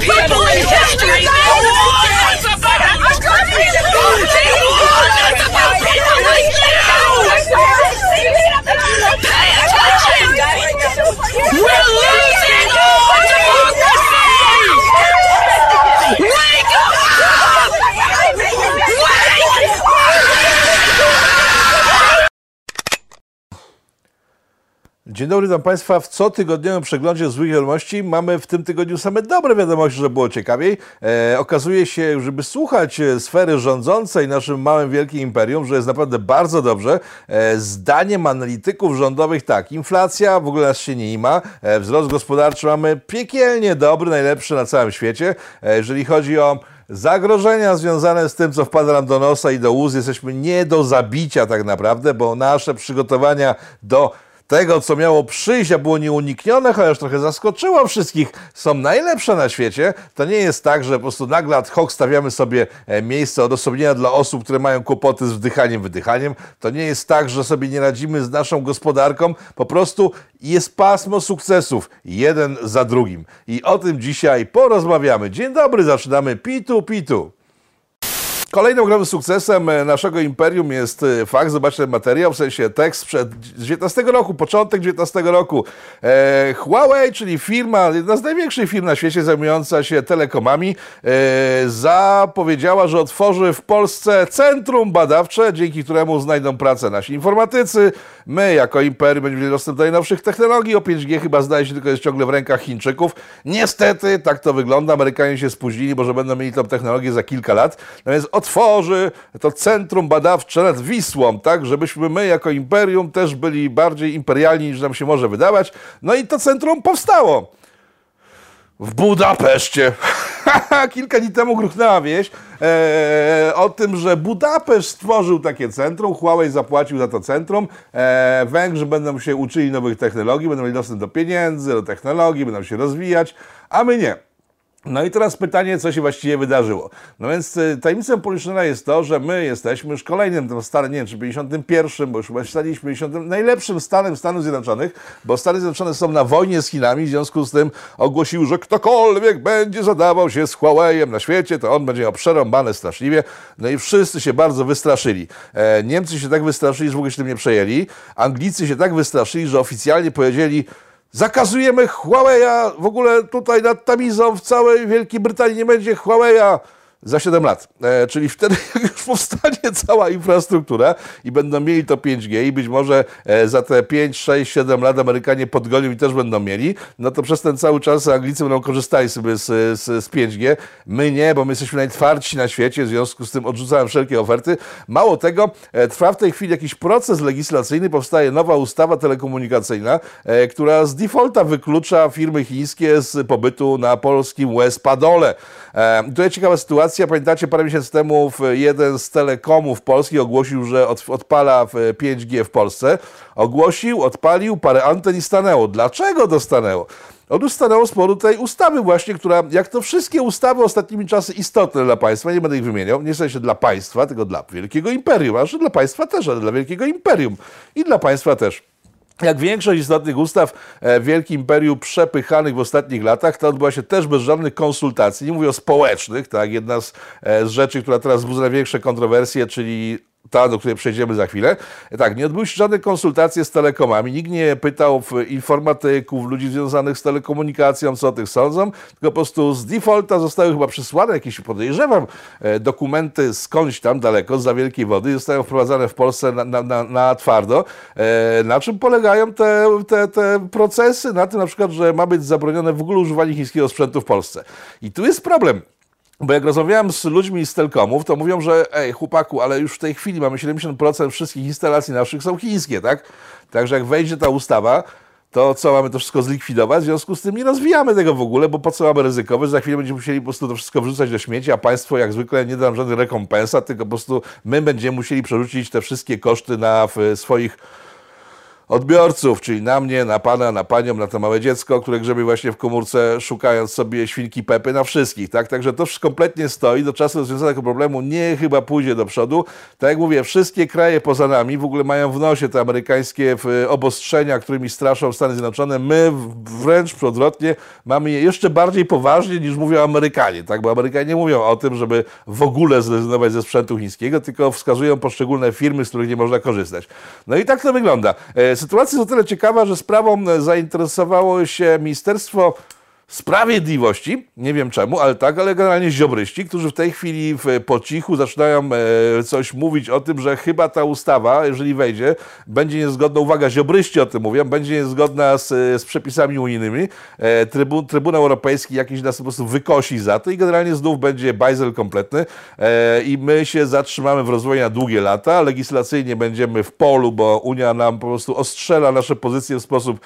piano Dzień dobry, witam Państwa. W cotygodniowym przeglądzie złych wiadomości mamy w tym tygodniu same dobre wiadomości, żeby było ciekawiej. E, okazuje się, żeby słuchać e, sfery rządzącej naszym małym, wielkim imperium, że jest naprawdę bardzo dobrze. E, zdaniem analityków rządowych tak, inflacja w ogóle nas się nie ima, e, wzrost gospodarczy mamy piekielnie dobry, najlepszy na całym świecie. E, jeżeli chodzi o Zagrożenia związane z tym, co wpada nam do nosa i do łóz, jesteśmy nie do zabicia tak naprawdę, bo nasze przygotowania do tego, co miało przyjść, a było nieuniknione, chociaż trochę zaskoczyło wszystkich, są najlepsze na świecie. To nie jest tak, że po prostu nagle ad hoc stawiamy sobie e, miejsce odosobnienia dla osób, które mają kłopoty z wdychaniem, wydychaniem. To nie jest tak, że sobie nie radzimy z naszą gospodarką. Po prostu jest pasmo sukcesów, jeden za drugim. I o tym dzisiaj porozmawiamy. Dzień dobry, zaczynamy Pitu Pitu. Kolejnym ogromnym sukcesem e, naszego imperium jest e, fakt, zobaczcie materiał, w sensie tekst przed 19 roku, początek 19 roku. E, Huawei, czyli firma, jedna z największych firm na świecie zajmująca się telekomami, e, zapowiedziała, że otworzy w Polsce centrum badawcze, dzięki któremu znajdą pracę nasi informatycy. My, jako imperium, będziemy mieli dostęp do najnowszych technologii. O 5G chyba zdaje się tylko jest ciągle w rękach Chińczyków. Niestety, tak to wygląda. Amerykanie się spóźnili, bo że będą mieli tą technologię za kilka lat. Więc otworzy to centrum badawcze nad Wisłą, tak, żebyśmy my jako imperium też byli bardziej imperialni niż nam się może wydawać. No i to centrum powstało. W Budapeszcie. Kilka dni temu gruchnęła wieść e, o tym, że Budapeszt stworzył takie centrum, Huawei zapłacił za to centrum, e, Węgrzy będą się uczyli nowych technologii, będą mieli dostęp do pieniędzy, do technologii, będą się rozwijać, a my nie. No i teraz pytanie, co się właściwie wydarzyło. No więc y, tajemnicą Poliszynela jest to, że my jesteśmy już kolejnym, tym starym, nie wiem, czy 51, bo już chyba staliśmy 50, najlepszym stanem Stanów Zjednoczonych, bo Stany Zjednoczone są na wojnie z Chinami, w związku z tym ogłosił, że ktokolwiek będzie zadawał się z Huawei'em na świecie, to on będzie miał przerąbane straszliwie. No i wszyscy się bardzo wystraszyli. E, Niemcy się tak wystraszyli, że w ogóle się tym nie przejęli. Anglicy się tak wystraszyli, że oficjalnie powiedzieli, Zakazujemy Huawei'a. W ogóle tutaj nad Tamizą w całej Wielkiej Brytanii nie będzie Huawei'a za 7 lat. E, czyli wtedy jak już powstanie cała infrastruktura i będą mieli to 5G i być może e, za te 5, 6, 7 lat Amerykanie podgonią i też będą mieli, no to przez ten cały czas Anglicy będą korzystali sobie z, z, z 5G. My nie, bo my jesteśmy najtwardsi na świecie, w związku z tym odrzucałem wszelkie oferty. Mało tego, e, trwa w tej chwili jakiś proces legislacyjny, powstaje nowa ustawa telekomunikacyjna, e, która z defaulta wyklucza firmy chińskie z pobytu na polskim Wespadole. E, tutaj ciekawa sytuacja, pamiętacie, parę miesięcy temu jeden z telekomów polskich ogłosił, że od, odpala w 5G w Polsce. Ogłosił, odpalił, parę anten i stanęło. Dlaczego to stanęło? Otóż stanęło z powodu tej ustawy właśnie, która, jak to wszystkie ustawy ostatnimi czasy istotne dla państwa, nie będę ich wymieniał, nie w sensie dla państwa, tylko dla wielkiego imperium, a dla państwa też, ale dla wielkiego imperium i dla państwa też. Jak większość istotnych ustaw e, w Wielkim Imperium przepychanych w ostatnich latach, to odbyła się też bez żadnych konsultacji. Nie mówię o społecznych, tak? Jedna z, e, z rzeczy, która teraz wzbudza największe kontrowersje, czyli ta, do której przejdziemy za chwilę. Tak, nie odbyły się żadne konsultacje z telekomami. Nikt nie pytał informatyków, ludzi związanych z telekomunikacją, co o tych sądzą, tylko po prostu z defaulta zostały chyba przysłane jakieś, podejrzewam, e, dokumenty skądś tam daleko, za wielkiej wody, zostają wprowadzane w Polsce na, na, na, na twardo. E, Na czym polegają te, te, te procesy? Na tym na przykład, że ma być zabronione w ogóle używanie chińskiego sprzętu w Polsce. I tu jest problem. Bo jak rozmawiałem z ludźmi z Telkomów, to mówią, że ej, chłopaku, ale już w tej chwili mamy 70% wszystkich instalacji naszych są chińskie, tak? Także jak wejdzie ta ustawa, to co, mamy to wszystko zlikwidować? W związku z tym nie rozwijamy tego w ogóle, bo po co mamy ryzykować? Za chwilę będziemy musieli po prostu to wszystko wrzucać do śmieci, a państwo jak zwykle nie da nam żadnych rekompensat, tylko po prostu my będziemy musieli przerzucić te wszystkie koszty na swoich odbiorców, czyli na mnie, na pana, na panią, na to małe dziecko, które grzebie właśnie w komórce, szukając sobie świnki Pepy, na wszystkich, tak? Także to kompletnie stoi, do czasu rozwiązania tego problemu nie chyba pójdzie do przodu. Tak jak mówię, wszystkie kraje poza nami w ogóle mają w nosie te amerykańskie obostrzenia, którymi straszą Stany Zjednoczone. My wręcz odwrotnie mamy je jeszcze bardziej poważnie niż mówią Amerykanie, tak? Bo Amerykanie nie mówią o tym, żeby w ogóle zrezygnować ze sprzętu chińskiego, tylko wskazują poszczególne firmy, z których nie można korzystać. No i tak to wygląda. E, sytuacja jest o tyle ciekawa, że sprawą zainteresowało się Ministerstwo Sprawiedliwości, nie wiem czemu, ale tak, ale generalnie ziobryści, którzy w tej chwili w, po cichu zaczynają e, coś mówić o tym, że chyba ta ustawa, jeżeli wejdzie, będzie niezgodna, uwaga, ziobryści o tym mówią, będzie niezgodna z, z przepisami unijnymi. E, trybu, Trybunał Europejski jakiś nas po prostu wykosi za to i generalnie znów będzie bajzel kompletny e, i my się zatrzymamy w rozwoju na długie lata. Legislacyjnie będziemy w polu, bo Unia nam po prostu ostrzela nasze pozycje w sposób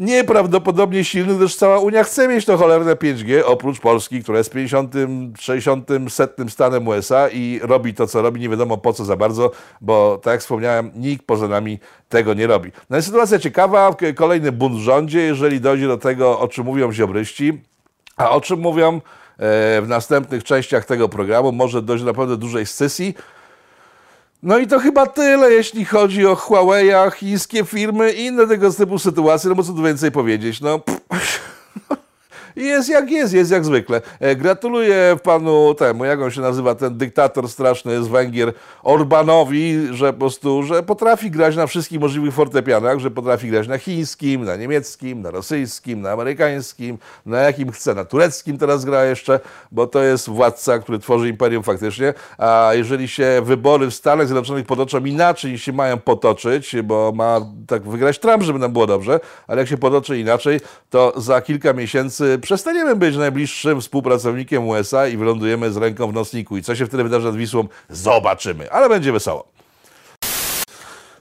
nieprawdopodobnie silny, gdyż cała Unia chce mieć to cholerne 5G, oprócz Polski, która jest 50, 60, setnym stanem USA i robi to, co robi, nie wiadomo po co za bardzo, bo tak jak wspomniałem, nikt poza nami tego nie robi. No jest sytuacja ciekawa, kolejny bunt w rządzie, jeżeli dojdzie do tego, o czym mówią ziobryści, a o czym mówią e, w następnych częściach tego programu, może dojść do naprawdę dużej scysji, no i to chyba tyle, jeśli chodzi o Huawei, chińskie firmy i inne tego typu sytuacje, no bo co tu więcej powiedzieć, no... Pff. Jest jak jest, jest jak zwykle. E, gratuluję panu temu, jak on się nazywa, ten dyktator straszny z Węgier, Orbanowi, że po prostu, że potrafi grać na wszystkich możliwych fortepianach, że potrafi grać na chińskim, na niemieckim, na rosyjskim, na amerykańskim, na jakim chce, na tureckim teraz gra jeszcze, bo to jest władca, który tworzy imperium faktycznie, a jeżeli się wybory w Stanach Zjednoczonych potoczą inaczej niż się mają potoczyć, bo ma tak wygrać Trump, żeby nam było dobrze, ale jak się potoczy inaczej, to za kilka miesięcy przestaniemy być najbliższym współpracownikiem USA i wylądujemy z ręką w nocniku. I co się wtedy wydarzy nad Wisłą, zobaczymy. Ale będzie wesoło.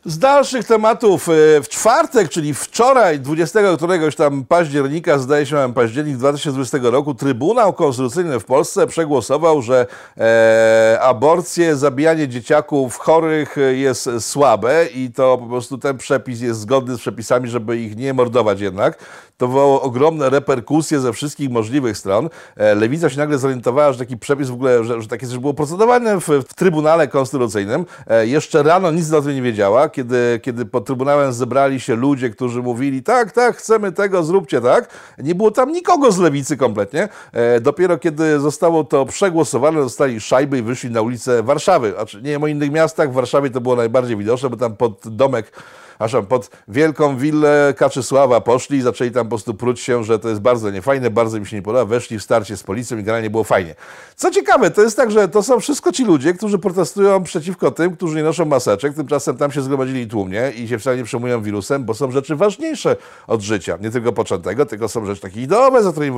Z dalszych tematów, e, w czwartek, czyli wczoraj, 20 któregoś tam października, zdaje się, mam październik 2020 roku, Trybunał Konstytucyjny w Polsce przegłosował, że e, aborcje, zabijanie dzieciaków chorych jest słabe i to po prostu ten przepis jest zgodny z przepisami, żeby ich nie mordować jednak. To wywołało ogromne reperkusje ze wszystkich możliwych stron. E, Lewica się nagle zorientowała, że taki przepis w ogóle, że, że takie coś było procedowane w, w Trybunale Konstytucyjnym. E, jeszcze rano nic o tym nie wiedziała, kiedy, kiedy pod Trybunałem zebrali się ludzie, którzy mówili tak, tak, chcemy tego, zróbcie tak. Nie było tam nikogo z Lewicy kompletnie. E, dopiero kiedy zostało to przegłosowane, dostali szajby i wyszli na ulicę Warszawy. Znaczy, nie wiem o innych miastach, w Warszawie to było najbardziej widoczne, bo tam pod domek aż pod wielką willę Kaczysława poszli i zaczęli tam po prostu pruć się, że to jest bardzo niefajne, bardzo mi się nie podoba, weszli w starcie z policją i generalnie było fajnie. Co ciekawe, to jest tak, że to są wszystko ci ludzie, którzy protestują przeciwko tym, którzy nie noszą maseczek, tymczasem tam się zgromadzili tłumnie i się wcale nie przejmują wirusem, bo są rzeczy ważniejsze od życia, nie tylko poczętego, tylko są rzeczy takie ideowe, za którymi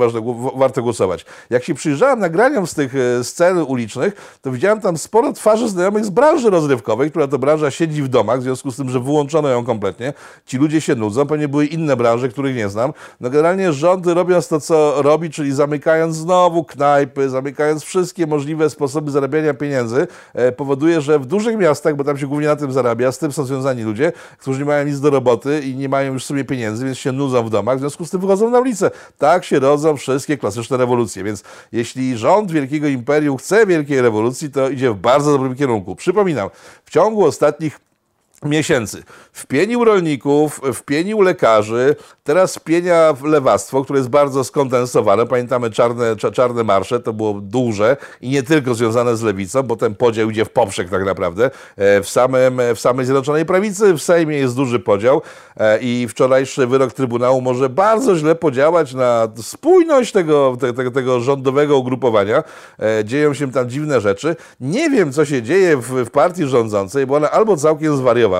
warto głosować. Jak się przyjrzałem nagraniom z tych e, scen ulicznych, to widziałem tam sporo twarzy znajomych z branży rozrywkowej, która to branża siedzi w domach, w związku z tym, że wyłączono ją kompletnie. Ci ludzie się nudzą, pewnie były inne branże, których nie znam. No generalnie rząd robiąc to, co robi, czyli zamykając znowu knajpy, zamykając wszystkie możliwe sposoby zarabiania pieniędzy, e, powoduje, że w dużych miastach, bo tam się głównie na tym zarabia, z tym są związani ludzie, którzy nie mają nic do roboty i nie mają już w sumie pieniędzy, więc się nudzą w domach, w związku z tym wychodzą na ulicę. Tak się rodzą wszystkie klasyczne rewolucje, więc jeśli rząd wielkiego imperium chce wielkiej rewolucji, to idzie w bardzo dobrym kierunku. Przypominam, w ciągu ostatnich miesięcy. Wpienił rolników, wpienił lekarzy, teraz wpienia lewactwo, które jest bardzo skondensowane. Pamiętamy czarne, czarne marsze, to było duże i nie tylko związane z lewicą, bo ten podział idzie w poprzek tak naprawdę. E, w, samym, w samej Zjednoczonej Prawicy w Sejmie jest duży podział e, i wczorajszy wyrok Trybunału może bardzo źle podziałać na spójność tego, tego, tego rządowego ugrupowania. E, dzieją się tam dziwne rzeczy. Nie wiem, co się dzieje w, w partii rządzącej, bo ona albo całkiem zwariowała,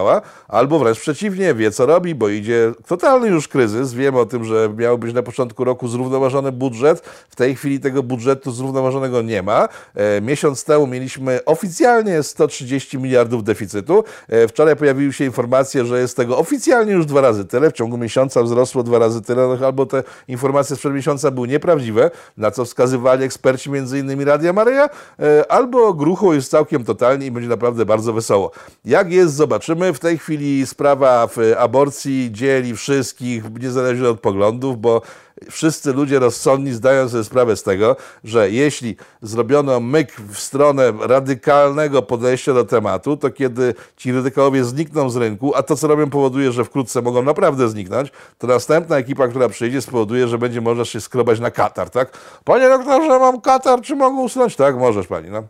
albo wręcz przeciwnie, wie co robi, bo idzie totalny już kryzys. Wiemy o tym, że miał być na początku roku zrównoważony budżet. W tej chwili tego budżetu zrównoważonego nie ma. E, miesiąc temu mieliśmy oficjalnie 130 miliardów deficytu. E, wczoraj pojawiły się informacje, że jest tego oficjalnie już dwa razy tyle. W ciągu miesiąca wzrosło dwa razy tyle, no, albo te informacje sprzed miesiąca były nieprawdziwe, na co wskazywali eksperci m.in. Radia Maryja, e, albo grucho jest całkiem totalnie i będzie naprawdę bardzo wesoło. Jak jest, zobaczymy. W tej chwili sprawa aborcji dzieli wszystkich, niezależnie od poglądów, bo wszyscy ludzie rozsądni zdają sobie sprawę z tego, że jeśli zrobiono myk w stronę radykalnego podejścia do tematu, to kiedy ci radykałowie znikną z rynku, a to co robią powoduje, że wkrótce mogą naprawdę zniknąć, to następna ekipa, która przyjdzie spowoduje, że będzie można się skrobać na katar, tak? Panie doktorze, mam katar, czy mogę usunąć? Tak, możesz pani, no.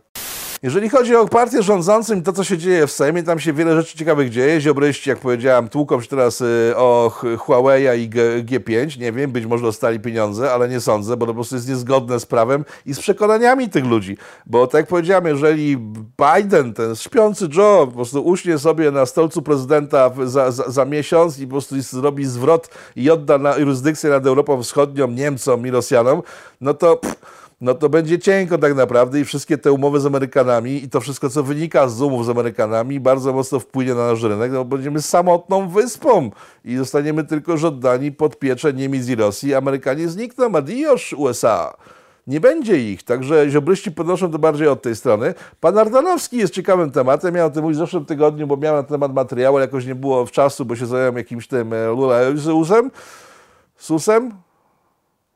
Jeżeli chodzi o partię rządzącą i to, co się dzieje w Sejmie, tam się wiele rzeczy ciekawych dzieje. Ziobryści, jak powiedziałem, tłuką się teraz y, o Huawei i G, 5 Nie wiem, być może dostali pieniądze, ale nie sądzę, bo to po prostu jest niezgodne z prawem i z przekonaniami tych ludzi. Bo tak jak powiedziałem, jeżeli Biden, ten śpiący Joe, po prostu uśnie sobie na stolcu prezydenta za, za, za miesiąc i po prostu zrobi zwrot i odda na jurysdykcję nad Europą Wschodnią Niemcom i Rosjanom, no to... Pff, no to będzie cienko tak naprawdę i wszystkie te umowy z Amerykanami i to wszystko, co wynika z umów z Amerykanami, bardzo mocno wpłynie na nasz rynek, no bo będziemy samotną wyspą i zostaniemy tylko oddani pod pieczę Niemiec i Rosji. Amerykanie znikną, adios USA. Nie będzie ich, także ziobryści podnoszą to bardziej od tej strony. Pan Ardanowski jest ciekawym tematem, miałem o tym mówić w zeszłym tygodniu, bo miałem na temat materiału, ale jakoś nie było czasu, bo się zająłem jakimś tym e, Lula Susem.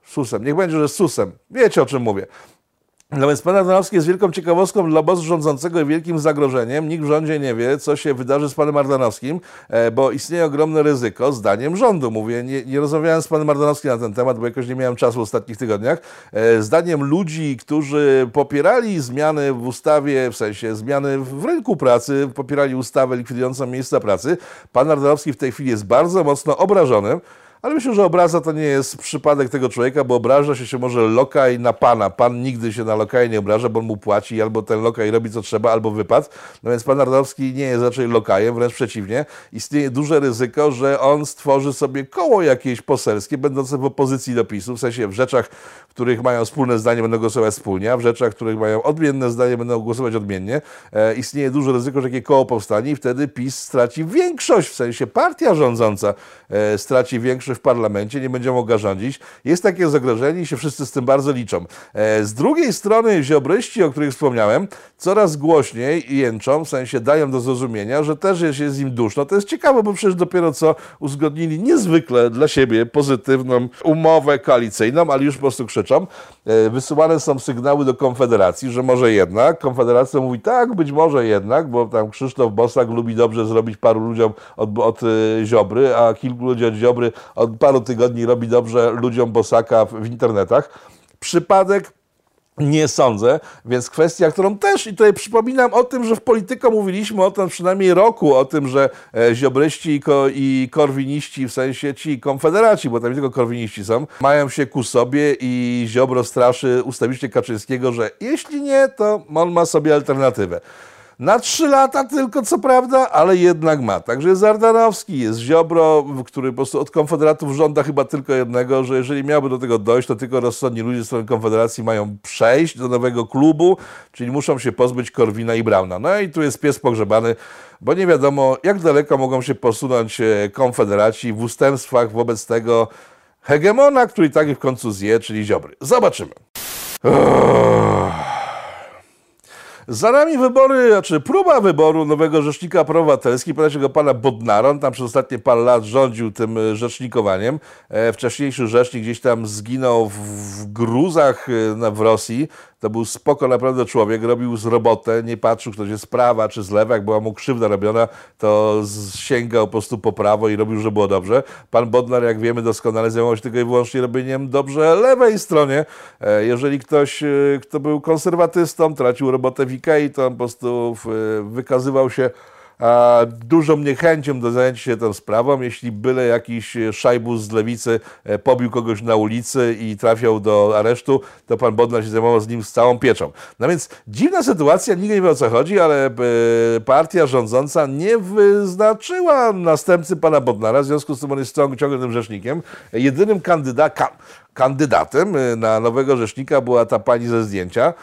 Susem? Niech będzie, że Susem. Wiecie, o czym mówię. No więc pan Ardanowski jest wielką ciekawostką dla obozu rządzącego i wielkim zagrożeniem. Nikt w rządzie nie wie, co się wydarzy z panem Ardanowskim, e, bo istnieje ogromne ryzyko, zdaniem rządu. Mówię, nie, nie rozmawiałem z panem Ardanowskim na ten temat, bo jakoś nie miałem czasu w ostatnich tygodniach. E, zdaniem ludzi, którzy popierali zmiany w ustawie, w sensie zmiany w rynku pracy, popierali ustawę likwidującą miejsca pracy, pan Ardanowski w tej chwili jest bardzo mocno obrażony. Ale myślę, że obraza to nie jest przypadek tego człowieka, bo obraża się się może lokaj na pana. Pan nigdy się na lokaj nie obraża, bo on mu płaci, albo ten lokaj robi co trzeba, albo wypad. No więc pan Narodowski nie jest raczej lokajem, wręcz przeciwnie. Istnieje duże ryzyko, że on stworzy sobie koło jakieś poselskie, będące w opozycji do PiSu, w sensie w rzeczach, w których mają wspólne zdanie, będą głosować wspólnie, a w rzeczach, w których mają odmienne zdanie, będą głosować odmiennie. E, istnieje duże ryzyko, że takie koło powstanie i wtedy PiS straci większość, w sensie partia rządząca e, straci większość w parlamencie, nie będzie mogła rządzić. Jest takie zagrożenie i się wszyscy z tym bardzo liczą. E, z drugiej strony ziobryści, o których wspomniałem, coraz głośniej jęczą, w sensie dają do zrozumienia, że też jest, jest im duszno. To jest ciekawe, bo przecież dopiero co uzgodnili niezwykle dla siebie pozytywną umowę koalicyjną, ale już po prostu krzyczą. E, wysyłane są sygnały do Konfederacji, że może jednak. Konfederacja mówi tak, być może jednak, bo tam Krzysztof Bosak lubi dobrze zrobić paru ludziom od, od e, Ziobry, a kilku ludzi od Ziobry od paru tygodni robi dobrze ludziom Bosaka w, w internetach. Przypadek nie sądzę, więc kwestia, którą też i tutaj przypominam o tym, że w polityce mówiliśmy o tym przynajmniej roku, o tym, że e, ziobryści i, i korwiniści, w sensie ci konfederaci, bo tam tylko korwiniści są, mają się ku sobie i Ziobro straszy ustawicznie Kaczyńskiego, że jeśli nie, to on ma sobie alternatywę. Na trzy lata tylko, co prawda, ale jednak ma. Także jest Ardanowski, jest Ziobro, który po prostu od Konfederatów żąda chyba tylko jednego, że jeżeli miałby do tego dojść, to tylko rozsądni ludzie z strony Konfederacji mają przejść do nowego klubu, czyli muszą się pozbyć Korwina i Brauna. No i tu jest pies pogrzebany, bo nie wiadomo, jak daleko mogą się posunąć e, Konfederaci w ustępstwach wobec tego hegemona, który tak ich w końcu zje, czyli Ziobry. Zobaczymy. Za nami wybory, znaczy próba wyboru nowego rzecznika praw obywatelskich, go pana Bodnara. Tam przez ostatnie parę lat rządził tym e, rzecznikowaniem. E, wcześniejszy rzecznik gdzieś tam zginął w gruzach e, w Rosji. To był spoko naprawdę człowiek, robił z robotę, nie patrzył, kto jest z prawa czy z lewa, jak była mu krzywda robiona, to sięgał po prostu po prawo i robił, że było dobrze. Pan Bodnar, jak wiemy doskonale, zajmował się tylko i wyłącznie robieniem dobrze lewej stronie. Jeżeli ktoś, kto był konserwatystą, tracił robotę w Ikei, to on po prostu wykazywał się dużą niechęcią do zajęcia się tą sprawą. Jeśli byle jakiś szajbus z lewicy e, pobił kogoś na ulicy i trafiał do aresztu, to pan Bodnar się zajmował z nim z całą pieczą. No więc dziwna sytuacja, nikt nie wie o co chodzi, ale e, partia rządząca nie wyznaczyła następcy pana Bodnara, w związku z tym on jest ciągle tym rzecznikiem. Jedynym kandyda, ka, kandydatem e, na nowego rzecznika była ta pani ze zdjęcia,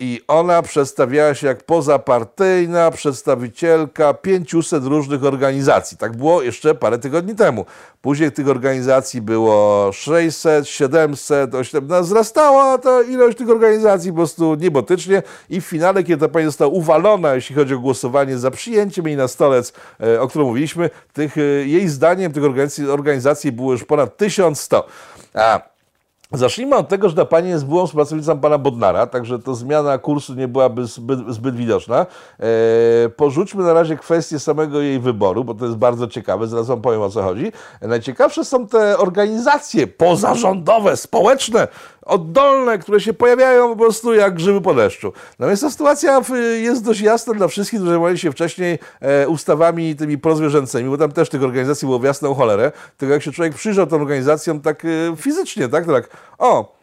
I ona przedstawiała się jak pozapartyjna przedstawicielka 500 różnych organizacji. Tak było jeszcze parę tygodni temu. Później tych organizacji było 600, 700, 800. No, wzrastała ta ilość tych organizacji po prostu niebotycznie i w finale, kiedy ta pani została uwalona, jeśli chodzi o głosowanie za przyjęciem jej na stolec, e, o którym mówiliśmy, tych, e, jej zdaniem tych organizacji, organizacji było już ponad 1100. A Zacznijmy od tego, że ta pani jest byłą współpracownicą pana Bodnara, także to zmiana kursu nie byłaby zbyt, zbyt widoczna. E, porzućmy na razie kwestię samego jej wyboru, bo to jest bardzo ciekawe, zaraz wam powiem o co chodzi. Najciekawsze są te organizacje pozarządowe, społeczne, oddolne, które się pojawiają po prostu jak grzyby po deszczu. Natomiast ta sytuacja jest dość jasna dla wszystkich, którzy zajmowali się wcześniej e, ustawami tymi prozwierzęcymi, bo tam też tych organizacji było w jasną cholerę. Tylko jak się człowiek przyjrzał tym organizacjom tak e, fizycznie, tak, tak, o,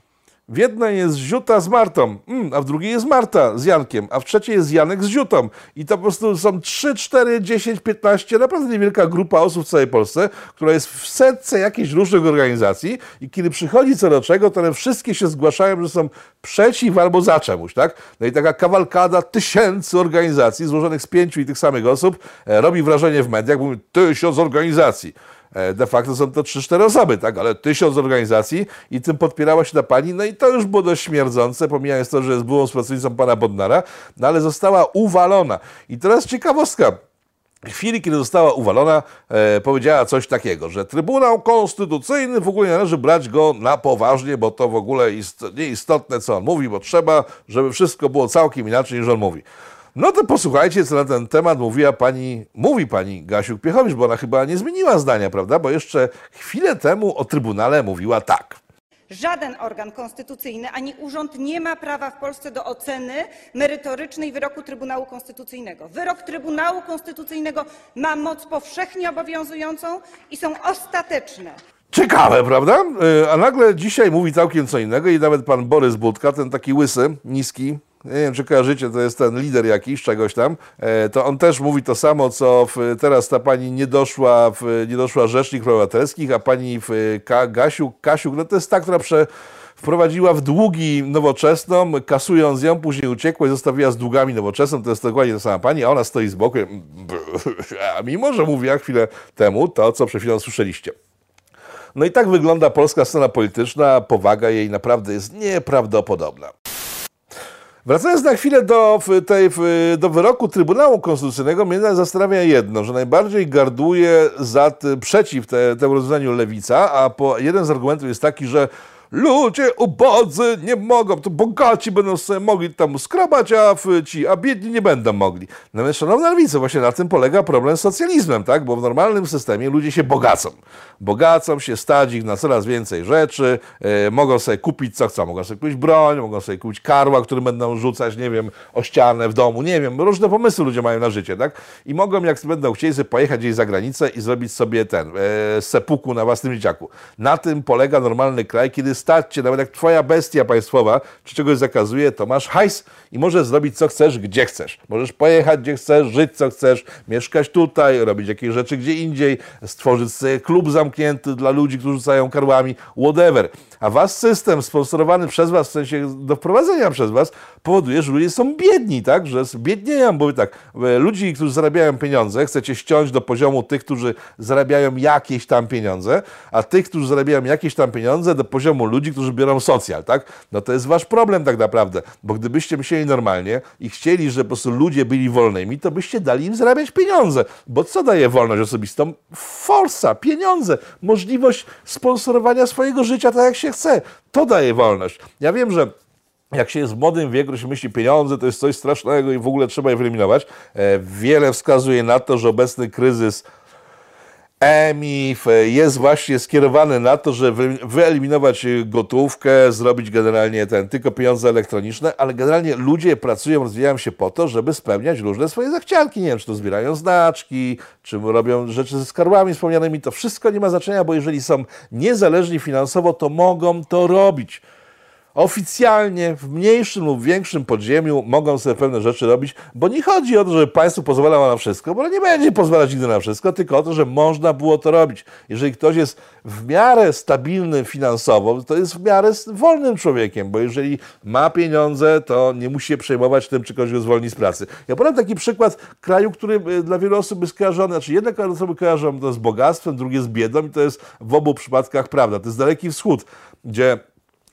w jednej jest Ziuta z Martą, mm, a w drugiej jest Marta z Jankiem, a w trzeciej jest Janek z Ziutą. I to po prostu są 3, 4, 10, 15, naprawdę niewielka grupa osób w całej Polsce, która jest w setce jakichś różnych organizacji i kiedy przychodzi co do czego, to one wszystkie się zgłaszają, że są przeciw albo za czemuś, tak? No i taka kawalkada tysięcy organizacji złożonych z pięciu i tych samych osób e, robi wrażenie w mediach, bo tysiąc organizacji. E, de facto są to 3-4 osoby, tak, ale tysiąc organizacji i tym podpierała się ta pani, no i to już było dość śmierdzące, pomijając to, że jest byłą współpracownicą pana Bodnara, no ale została uwalona. I teraz ciekawostka. W chwili, kiedy została uwalona, e, powiedziała coś takiego, że Trybunał Konstytucyjny w ogóle nie należy brać go na poważnie, bo to w ogóle ist, nieistotne, co on mówi, bo trzeba, żeby wszystko było całkiem inaczej, niż on mówi. No to posłuchajcie, co na ten temat mówiła pani, mówi pani Gasiuk-Piechowicz, bo ona chyba nie zmieniła zdania, prawda? Bo jeszcze chwilę temu o Trybunale mówiła tak. Żaden organ konstytucyjny ani urząd nie ma prawa w Polsce do oceny merytorycznej wyroku Trybunału Konstytucyjnego. Wyrok Trybunału Konstytucyjnego ma moc powszechnie obowiązującą i są ostateczne. Ciekawe, prawda? E, a nagle dzisiaj mówi całkiem co innego i nawet pan Borys Budka, ten taki łysy, niski, nie wiem czy kojarzycie, to jest ten lider jakiś, czegoś tam, e, to on też mówi to samo, co w, teraz ta pani nie doszła, w, nie doszła Rzecznik Obywatelskich, a pani w, Ka, Gasiu, Kasiuk, no to jest ta, która prze, wprowadziła w długi nowoczesną, kasując ją, później uciekła i zostawiła z długami nowoczesną, to jest dokładnie ta sama pani, a ona stoi z boku, a mimo, że mówiła chwilę temu to, co przed chwilą słyszeliście. No i tak wygląda polska scena polityczna, powaga jej naprawdę jest nieprawdopodobna. Wracając na chwilę do, tej, do wyroku Trybunału Konstytucyjnego, mnie zastanawia jedno, że najbardziej garduje za, przeciw te, temu rozwiązaniu lewica, a po, jeden z argumentów jest taki, że ludzie ubodzy nie mogą, to bogaci będą sobie mogli tam skrobać, a ci, a biedni nie będą mogli. Natomiast, szanowna lewica, właśnie na tym polega problem z socjalizmem, tak? Bo w normalnym systemie ludzie się bogacą. Bogacą się, stać ich na coraz więcej rzeczy, e, mogą sobie kupić co chcą, mogą sobie kupić broń, mogą sobie kupić karła, który będą rzucać, nie wiem, o ścianę w domu, nie wiem, różne pomysły ludzie mają na życie, tak? I mogą, jak będą chcieli, sobie pojechać gdzieś za granicę i zrobić sobie ten, e, sepuku na własnym dzieciaku. Na tym polega normalny kraj, kiedy cię, nawet jak twoja bestia państwowa czy czegoś zakazuje, to masz hajs i możesz zrobić co chcesz, gdzie chcesz. Możesz pojechać gdzie chcesz, żyć co chcesz, mieszkać tutaj, robić jakieś rzeczy gdzie indziej, stworzyć sobie klub zamknięty dla ludzi, którzy rzucają karłami, whatever. A wasz system sponsorowany przez was, w sensie do wprowadzenia przez was, powoduje, że ludzie są biedni, tak? Że biednieją, bo tak, e, ludzi, którzy zarabiają pieniądze, chcecie ściąć do poziomu tych, którzy zarabiają jakieś tam pieniądze, a tych, którzy zarabiają jakieś tam pieniądze, do poziomu ludzi, którzy biorą socjal, tak? No to jest wasz problem tak naprawdę, bo gdybyście myśleli normalnie i chcieli, żeby po prostu ludzie byli wolnymi, to byście dali im zarabiać pieniądze, bo co daje wolność osobistą? Forsa, pieniądze, możliwość sponsorowania swojego życia tak jak się chce. To daje wolność. Ja wiem, że jak się jest w młodym wieku, się myśli, pieniądze to jest coś strasznego i w ogóle trzeba je wyeliminować. E, wiele wskazuje na to, że obecny kryzys EMIF jest właśnie skierowany na to, żeby wyeliminować gotówkę, zrobić generalnie ten, tylko pieniądze elektroniczne, ale generalnie ludzie pracują, rozwijają się po to, żeby spełniać różne swoje zachcianki. Nie wiem, czy to zbierają znaczki, czy robią rzeczy ze skarbami wspomnianymi. To wszystko nie ma znaczenia, bo jeżeli są niezależni finansowo, to mogą to robić. Oficjalnie w mniejszym lub większym podziemiu mogą sobie pewne rzeczy robić, bo nie chodzi o to, że państwo pozwalało na wszystko, bo nie będzie pozwalać nigdy na wszystko, tylko o to, że można było to robić. Jeżeli ktoś jest w miarę stabilny finansowo, to jest w miarę wolnym człowiekiem, bo jeżeli ma pieniądze, to nie musi się przejmować tym, czy ktoś go zwolni z pracy. Ja podam taki przykład kraju, który y, dla wielu osób jest kojarzony, znaczy jedne osoby kojarzą to z bogactwem, drugie z biedą i to jest w obu przypadkach prawda. To jest Daleki Wschód, gdzie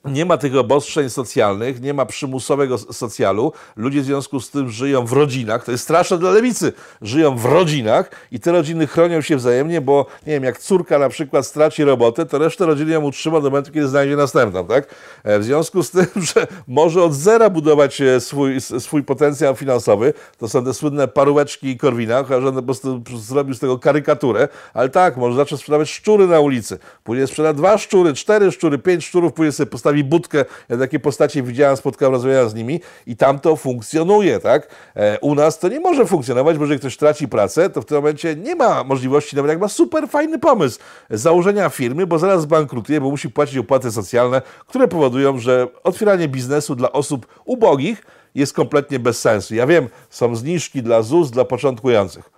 nie ma tych obostrzeń socjalnych, nie ma przymusowego socjalu. Ludzie w związku z tym żyją w rodzinach. To jest straszne dla lewicy. Żyją w rodzinach i te rodziny chronią się wzajemnie, bo nie wiem, jak córka na przykład straci robotę, to resztę rodziny ją utrzyma do momentu, kiedy znajdzie następną, tak? E, w związku z tym, że może od zera budować e, swój, swój potencjał finansowy, to są te słynne paróweczki i korwina, że on po prostu zrobił z tego karykaturę, ale tak, może zacząć sprzedawać szczury na ulicy. Później sprzeda dwa szczury, cztery szczury, pięć szczurów, później sobie postawi postawi budkę. Ja takie postacie widziałem, spotkałem, rozmawiałem z nimi i tam to funkcjonuje, tak? E, u nas to nie może funkcjonować, bo jeżeli ktoś traci pracę, to w tym momencie nie ma możliwości, nawet jak ma super fajny pomysł założenia firmy, bo zaraz zbankrutuje, bo musi płacić opłaty socjalne, które powodują, że otwieranie biznesu dla osób ubogich jest kompletnie bez sensu. Ja wiem, są zniżki dla ZUS, dla początkujących,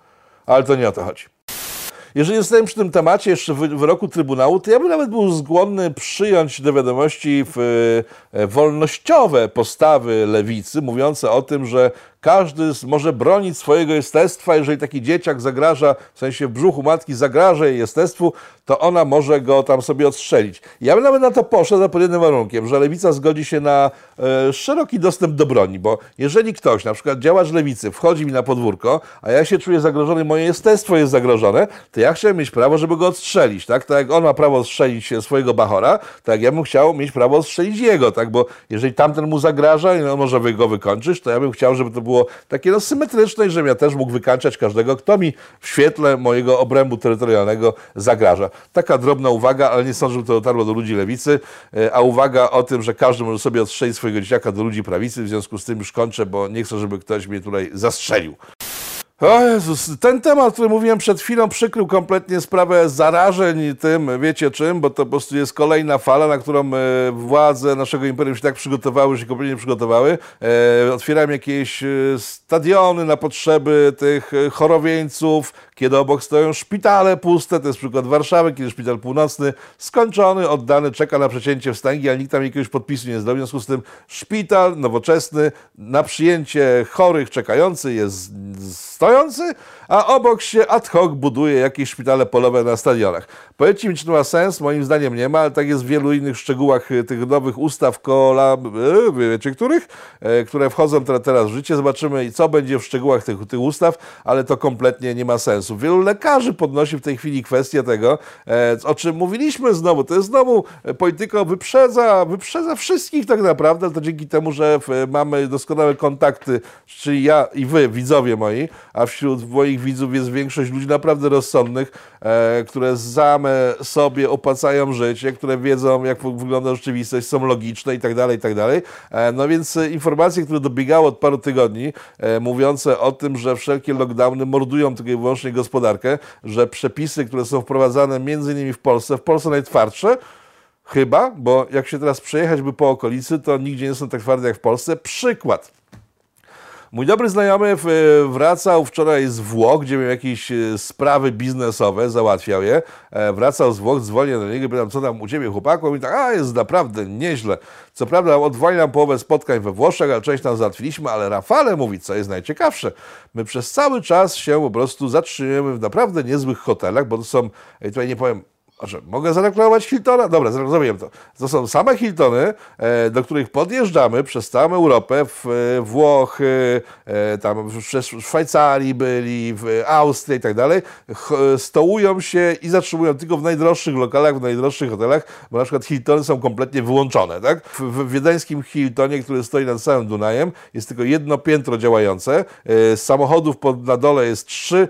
ale to nie o to chodzi. Jeżeli zostałem przy tym temacie jeszcze wyroku Trybunału, to ja bym nawet był skłonny przyjąć do wiadomości w, e, wolnościowe postawy lewicy, mówiące o tym, że każdy może bronić swojego jestestwa, jeżeli taki dzieciak zagraża, w sensie w brzuchu matki zagraża jej jestestwu, to ona może go tam sobie odstrzelić. Ja bym nawet na to poszedł pod jednym warunkiem, że lewica zgodzi się na e, szeroki dostęp do broni, bo jeżeli ktoś, na przykład działacz lewicy, wchodzi mi na podwórko, a ja się czuję zagrożony, moje jestestwo jest zagrożone, to ja chciałem mieć prawo, żeby go odstrzelić, tak? Tak jak on ma prawo odstrzelić swojego bachora, tak ja bym chciał mieć prawo odstrzelić jego, tak? Bo jeżeli tamten mu zagraża i on może go wykończyć, to ja bym chciał, żeby to było było takie no, symetryczne żebym ja też mógł wykańczać każdego, kto mi w świetle mojego obrębu terytorialnego zagraża. Taka drobna uwaga, ale nie sądzę, żeby to dotarło do ludzi lewicy, e, a uwaga o tym, że każdy może sobie odstrzelić swojego dzieciaka do ludzi prawicy, w związku z tym już kończę, bo nie chcę, żeby ktoś mnie tutaj zastrzelił. O Jezus, ten temat, który mówiłem przed chwilą, przykrył kompletnie sprawę zarażeń tym, wiecie czym, bo to po prostu jest kolejna fala, na którą e, władze naszego imperium się tak przygotowały, że się kompletnie przygotowały. E, otwierałem jakieś e, stadiony na potrzeby tych chorowieńców, kiedy obok stoją szpitale puste, to jest przykład Warszawy, kiedy szpital północny skończony, oddany, czeka na przecięcie wstęgi, ale nikt tam jakiegoś podpisu nie zrobił. W związku z tym szpital nowoczesny na przyjęcie chorych czekający jest stojący, a obok się ad hoc buduje jakieś szpitale polowe na stadionach. Powiedzcie mi, czy to ma sens? Moim zdaniem nie ma, ale tak jest w wielu innych szczegółach y, tych nowych ustaw, kola, y, wiecie których, e, które wchodzą teraz w życie. Zobaczymy, co będzie w szczegółach tych, tych ustaw, ale to kompletnie nie ma sensu. Wielu lekarzy podnosi w tej chwili kwestię tego, e, o czym mówiliśmy znowu. To jest znowu e, polityka wyprzedza, wyprzedza wszystkich tak naprawdę, to dzięki temu, że mamy doskonałe kontakty, czyli ja i wy, widzowie moi, a wśród moich widzów jest większość ludzi naprawdę rozsądnych, e, które same sobie opłacają życie, które wiedzą, jak wygląda rzeczywistość, są logiczne i tak dalej, i tak dalej. E, no więc e, informacje, które dobiegały od paru tygodni, e, mówiące o tym, że wszelkie lockdowny mordują tylko i wyłącznie gospodarkę, że przepisy, które są wprowadzane między innymi w Polsce, w Polsce najtwardsze, Chyba, bo jak się teraz przejechać by po okolicy, to nigdzie nie są tak twarde jak w Polsce. Przykład. Mój dobry znajomy wracał wczoraj z Włoch, gdzie miał jakieś e, sprawy biznesowe, załatwiał je. E, wracał z Włoch, dzwonię do niego, pytam, co tam u ciebie chłopaku? Mówi tak, a jest naprawdę nieźle. Co prawda odwołali połowę spotkań we Włoszech, ale część tam załatwiliśmy, ale Rafale mówi, co jest najciekawsze, my przez cały czas się po prostu zatrzymujemy w naprawdę niezłych hotelach, bo to są, tutaj nie powiem że mogę zareklamować Hiltona? Dobra, zrobię to. To są same Hiltony, e, do których podjeżdżamy przez całą Europę, w e, Włochy, e, tam w Szwajcarii byli, w Austrii i tak dalej. Stołują się i zatrzymują tylko w najdroższych lokalach, w najdroższych hotelach, bo na przykład Hiltony są kompletnie wyłączone. Tak? W wiedeńskim Hiltonie, który stoi nad całym Dunajem, jest tylko jedno piętro działające. Samochodów na dole jest trzy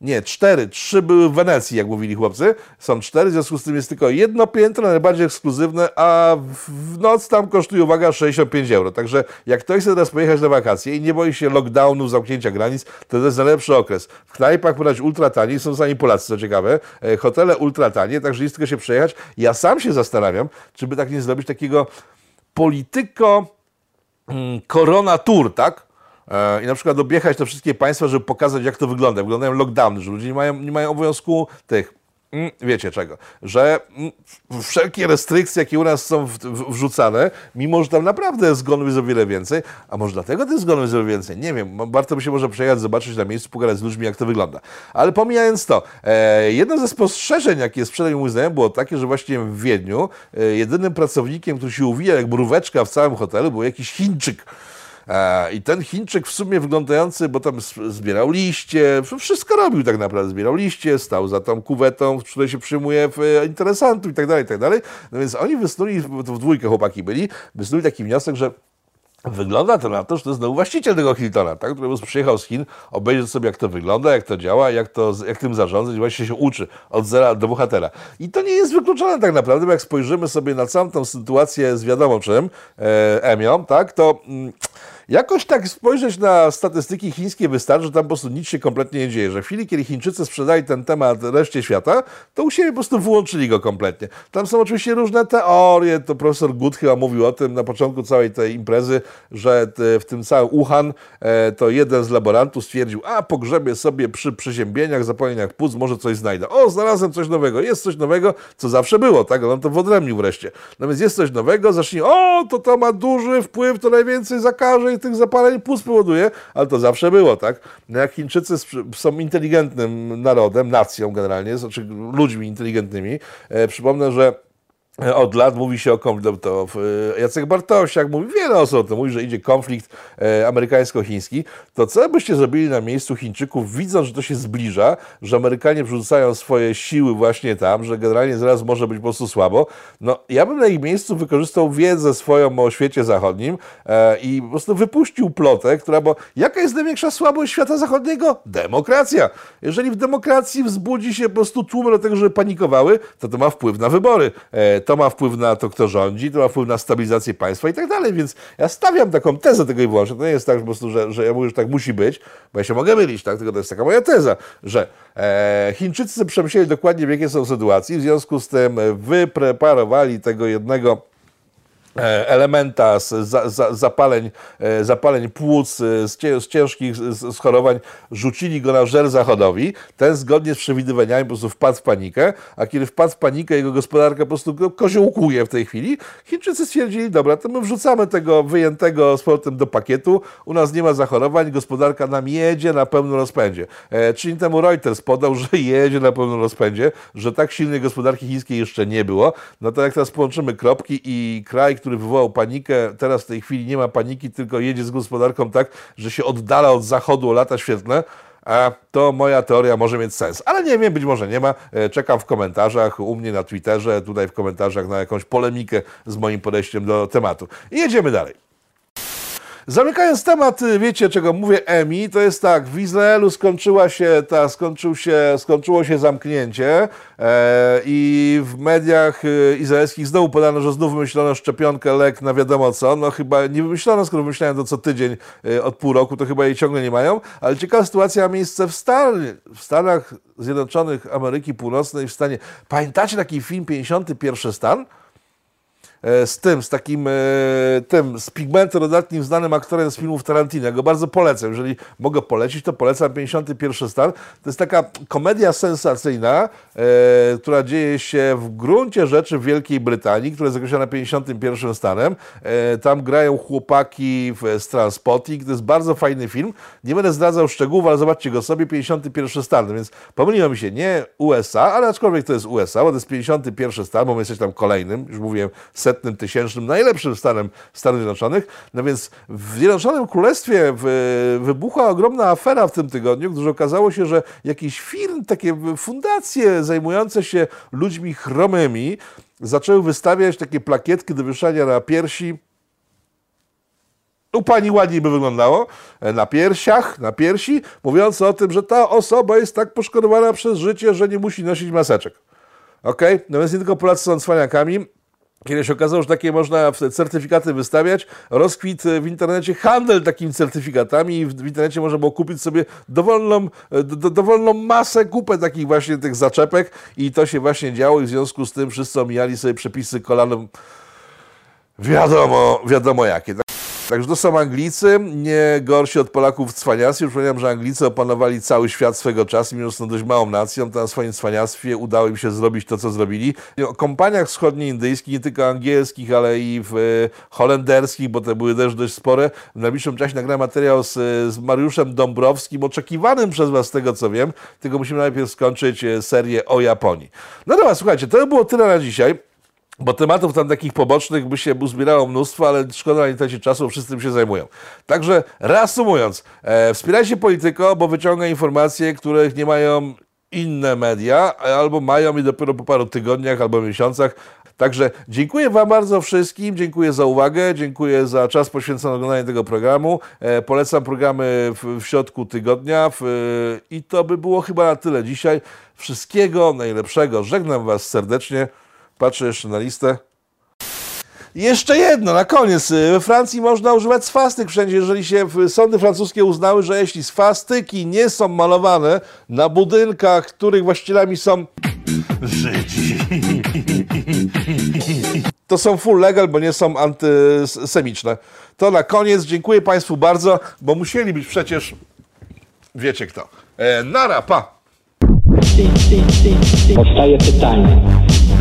nie, cztery. Trzy były w Wenecji, jak mówili chłopcy. Są cztery, w związku z tym jest tylko jedno piętro, najbardziej ekskluzywne, a w noc tam kosztuje, uwaga, 65 euro. Także jak ktoś chce teraz pojechać na wakacje i nie boi się lockdownu, zamknięcia granic, to jest najlepszy okres. W knajpach podać ultra tanie, są sami Polacy, co ciekawe. E, hotele ultra tanie, także jest tylko się przejechać. Ja sam się zastanawiam, czy by tak nie zrobić takiego polityko mm, Corona Tour, tak? E, I na przykład objechać te wszystkie państwa, żeby pokazać, jak to wygląda. Wyglądają lockdowny, że ludzie nie mają, nie mają obowiązku tych Mm, wiecie czego, że mm, wszelkie restrykcje, jakie u nas są w, w, wrzucane, mimo że tam naprawdę zgonów jest o wiele więcej, a może dlatego tych zgonów jest o wiele więcej, nie wiem, warto by się może przejechać, zobaczyć na miejscu, pogadać z ludźmi, jak to wygląda. Ale pomijając to, e, jedno ze spostrzeżeń, jakie sprzedał mój znajomy, było takie, że właśnie w Wiedniu e, jedynym pracownikiem, który się uwija jak mróweczka w całym hotelu, był jakiś Chińczyk, I ten Chińczyk w sumie wyglądający, bo tam zbierał liście, wszystko robił tak naprawdę. Zbierał liście, stał za tą kuwetą, w której się przyjmuje e, interesantów i tak dalej, i tak dalej. No więc oni wysnuli, w dwójkę chłopaki byli, wysnuli taki wniosek, że Wygląda to na to, że to jest znowu właściciel tego Hiltona, tak? który przyjechał z Chin, obejrzeć sobie, jak to wygląda, jak to działa, jak, to, jak tym zarządzać właśnie się uczy od zera do bohatera. I to nie jest wykluczone tak naprawdę, bo jak spojrzymy sobie na całą tą sytuację z wiadomo czym, e, Emią, tak, to... Mm, Jakoś tak spojrzeć na statystyki chińskie wystarczy, że tam po prostu nic się kompletnie nie dzieje, że w chwili, kiedy Chińczycy sprzedali ten temat reszcie świata, to u siebie po prostu wyłączyli go kompletnie. Tam są oczywiście różne teorie, to profesor Gut chyba mówił o tym na początku całej tej imprezy, że w tym całym Wuhan e, to jeden z laborantów stwierdził, a pogrzebie sobie przy przeziębieniach, zapaleniach płuc, może coś znajdę. O, znalazłem coś nowego, jest coś nowego, co zawsze było, tak? On to wodremnił wreszcie. No więc jest coś nowego, zacznij, o, to to ma duży wpływ, to najwięcej zakaże tych zapaleń płuc powoduje, ale to zawsze było, tak? No jak Chińczycy są inteligentnym narodem, nacją generalnie, znaczy ludźmi inteligentnymi, e, przypomnę, że od lat mówi się o konflikcie, to Jacek Bartosiak mówi, wiele osób o tym mówi, że idzie konflikt e, amerykańsko-chiński, to co byście zrobili na miejscu Chińczyków, widząc, że to się zbliża, że Amerykanie przerzucają swoje siły właśnie tam, że generalnie zaraz może być po prostu słabo, no ja bym na ich miejscu wykorzystał wiedzę swoją o świecie zachodnim e, i po prostu wypuścił plotę, która, bo jaka jest największa słabość świata zachodniego? Demokracja. Jeżeli w demokracji wzbudzi się po prostu tłumy do tego, żeby panikowały, to to ma wpływ na wybory. E, to ma wpływ na to, kto rządzi, to ma wpływ na stabilizację państwa i tak dalej, więc ja stawiam taką tezę tego i wyłącznie. To nie jest tak, po prostu, że, że ja mówię, że tak musi być, bo ja się mogę mylić, tak? tylko to jest taka moja teza, że e, Chińczycy przemyśleli dokładnie, w jakiej są sytuacji, w związku z tym wypreparowali tego jednego E, elementa z zapaleń, e, zapaleń płuc, e, z, ciężkich schorowań, rzucili go na żer zachodowi. Ten zgodnie z przewidywaniami po prostu wpadł w panikę, a kiedy wpadł w panikę, jego gospodarka po prostu koziołkuje w tej chwili. Chińczycy stwierdzili, dobra, to my wrzucamy tego wyjętego z powrotem do pakietu, u nas nie ma zachorowań, gospodarka nam jedzie na pełnym rozpędzie. E, czyli temu Reuters podał, że jedzie na pełnym rozpędzie, że tak silnej gospodarki chińskiej jeszcze nie było. No to jak teraz połączymy kropki i kraj, który który wywołał panikę, teraz w tej chwili nie ma paniki, tylko jedzie z gospodarką tak, że się oddala od zachodu o lata świetlne, a to moja teoria może mieć sens. Ale nie wiem, być może nie ma. E, czekam w komentarzach u mnie na Twitterze, tutaj w komentarzach na jakąś polemikę z moim podejściem do tematu. I jedziemy dalej. Zamykając temat, y, wiecie czego mówię, EMI, to jest tak, w Izraelu skończyła się ta, skończył się, skończyło się zamknięcie e, i w mediach e, izraelskich znowu podano, że znów wymyślono szczepionkę, lek na wiadomo co, no chyba nie wymyślono, skoro wymyślałem to co tydzień e, od pół roku, to chyba jej ciągle nie mają, ale ciekawa sytuacja ma miejsce w, Stan w Stanach Zjednoczonych Ameryki Północnej, w stanie, pamiętacie taki film 51 stan? E, z tym, z takim e, tym, z pigmentem dodatnim znanym aktorem z filmów Tarantino. Ja go bardzo polecam. Jeżeli mogę polecić, to polecam 51 stan. To jest taka komedia sensacyjna, e, która dzieje się w gruncie rzeczy w Wielkiej Brytanii, która jest określona 51 stanem. Tam grają chłopaki w, z Transpotting. To jest bardzo fajny film. Nie będę zdradzał szczegółów, ale zobaczcie go sobie, 51 stan. Więc pomyliłem się, nie USA, ale aczkolwiek to jest USA, bo to jest 51 stan, bo my jesteśmy tam kolejnym, już mówiłem, setnym, tysięcznym, najlepszym stanem Stanów Zjednoczonych. No więc w Zjednoczonym Królestwie wybuchła ogromna afera w tym tygodniu, gdyż okazało się, że jakieś firmy, takie fundacje zajmujące się ludźmi chromymi zaczęły wystawiać takie plakietki do wyszania na piersi u pani ładniej by wyglądało e, na piersiach, na piersi, mówiąc o tym, że ta osoba jest tak poszkodowana przez życie, że nie musi nosić maseczek. Ok? No więc nie tylko Polacy są cwaniakami, kiedy się okazało, że takie można certyfikaty wystawiać, rozkwit w internecie handel takimi certyfikatami i w internecie można było kupić sobie dowolną, do, dowolną masę, kupę takich właśnie tych zaczepek i to się właśnie działo i w związku z tym wszyscy omijali sobie przepisy kolanem wiadomo, wiadomo jakie. Tak- Także to są Anglicy, nie gorsi od Polaków w cwaniactwie. Przypominam, że Anglicy opanowali cały świat swego czasu, mimo że są dość małą nacją, to na swoim cwaniactwie udało im się zrobić to, co zrobili. O kompaniach wschodnioindyjskich, nie tylko angielskich, ale i w e, holenderskich, bo te były też dość spore. W najbliższym czasie nagrałem materiał z, z Mariuszem Dąbrowskim, oczekiwanym przez Was z tego, co wiem, tylko musimy najpierw skończyć e, serię o Japonii. No dobra, słuchajcie, to by było tyle na dzisiaj. Bo tematów tam takich pobocznych by się uzbierało mnóstwo, ale szkoda na nie tracić czasu, wszyscy tym się zajmują. Także reasumując, e, wspierajcie polityko, bo wyciąga informacje, których nie mają inne media, albo mają i dopiero po paru tygodniach albo miesiącach. Także dziękuję Wam bardzo wszystkim, dziękuję za uwagę, dziękuję za czas poświęcony oglądaniu tego programu. E, polecam programy w, w środku tygodnia w, i to by było chyba na tyle dzisiaj. Wszystkiego najlepszego, żegnam Was serdecznie. Patrzę jeszcze na listę. Jeszcze jedno, na koniec. We Francji można używać swastyk wszędzie, jeżeli się sądy francuskie uznały, że jeśli swastyki nie są malowane na budynkach, których właścicielami są Żydzi, to są full legal, bo nie są antysemiczne. To na koniec. Dziękuję Państwu bardzo, bo musieli być przecież, wiecie kto. E, nara, pa! Powstaje pytanie,